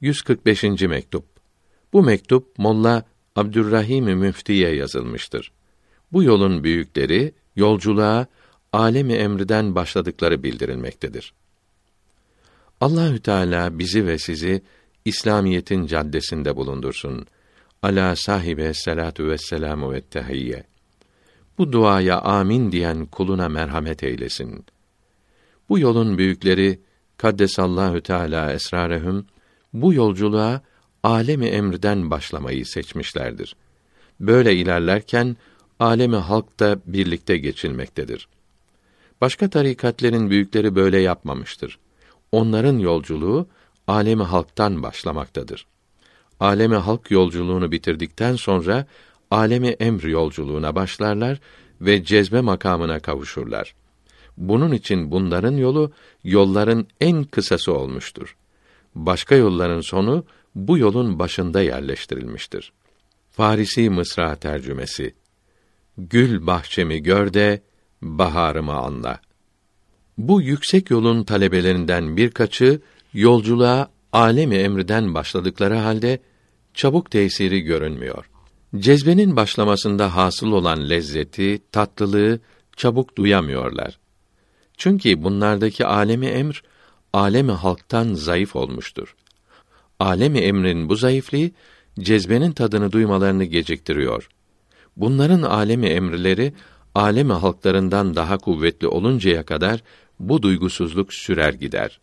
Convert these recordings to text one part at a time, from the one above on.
145. mektup. Bu mektup Molla Abdurrahim Müftiye yazılmıştır. Bu yolun büyükleri yolculuğa alemi emriden başladıkları bildirilmektedir. Allahü Teala bizi ve sizi İslamiyetin caddesinde bulundursun. Ala sahibe salatu ve selamu ve tehiyye. Bu duaya amin diyen kuluna merhamet eylesin. Bu yolun büyükleri Kaddesallahu Teala esrarehum bu yolculuğa alemi emrden başlamayı seçmişlerdir. Böyle ilerlerken alemi halk da birlikte geçilmektedir. Başka tarikatlerin büyükleri böyle yapmamıştır. Onların yolculuğu alemi halktan başlamaktadır. Alemi halk yolculuğunu bitirdikten sonra alemi emr yolculuğuna başlarlar ve cezbe makamına kavuşurlar. Bunun için bunların yolu yolların en kısası olmuştur. Başka yolların sonu bu yolun başında yerleştirilmiştir. Farisi Mısra tercümesi Gül bahçemi gör de baharımı anla. Bu yüksek yolun talebelerinden birkaçı yolculuğa alemi emriden başladıkları halde çabuk tesiri görünmüyor. Cezbenin başlamasında hasıl olan lezzeti, tatlılığı çabuk duyamıyorlar. Çünkü bunlardaki alemi emr alemi halktan zayıf olmuştur. Alemi emrin bu zayıflığı cezbenin tadını duymalarını geciktiriyor. Bunların alemi emrileri alemi halklarından daha kuvvetli oluncaya kadar bu duygusuzluk sürer gider.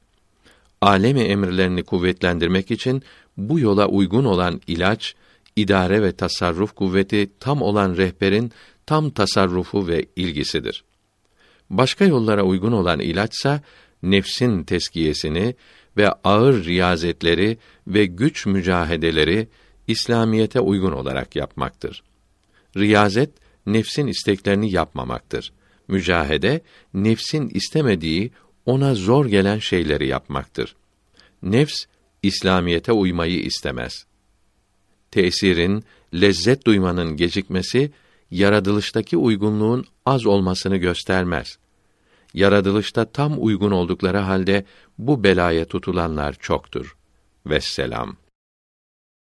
Alemi emirlerini kuvvetlendirmek için bu yola uygun olan ilaç, idare ve tasarruf kuvveti tam olan rehberin tam tasarrufu ve ilgisidir. Başka yollara uygun olan ilaçsa nefsin teskiyesini ve ağır riyazetleri ve güç mücahedeleri İslamiyete uygun olarak yapmaktır. Riyazet nefsin isteklerini yapmamaktır. Mücahede nefsin istemediği, ona zor gelen şeyleri yapmaktır. Nefs İslamiyete uymayı istemez. Tesirin, lezzet duymanın gecikmesi yaratılıştaki uygunluğun az olmasını göstermez. Yaratılışta tam uygun oldukları halde bu belaya tutulanlar çoktur. Vesselam.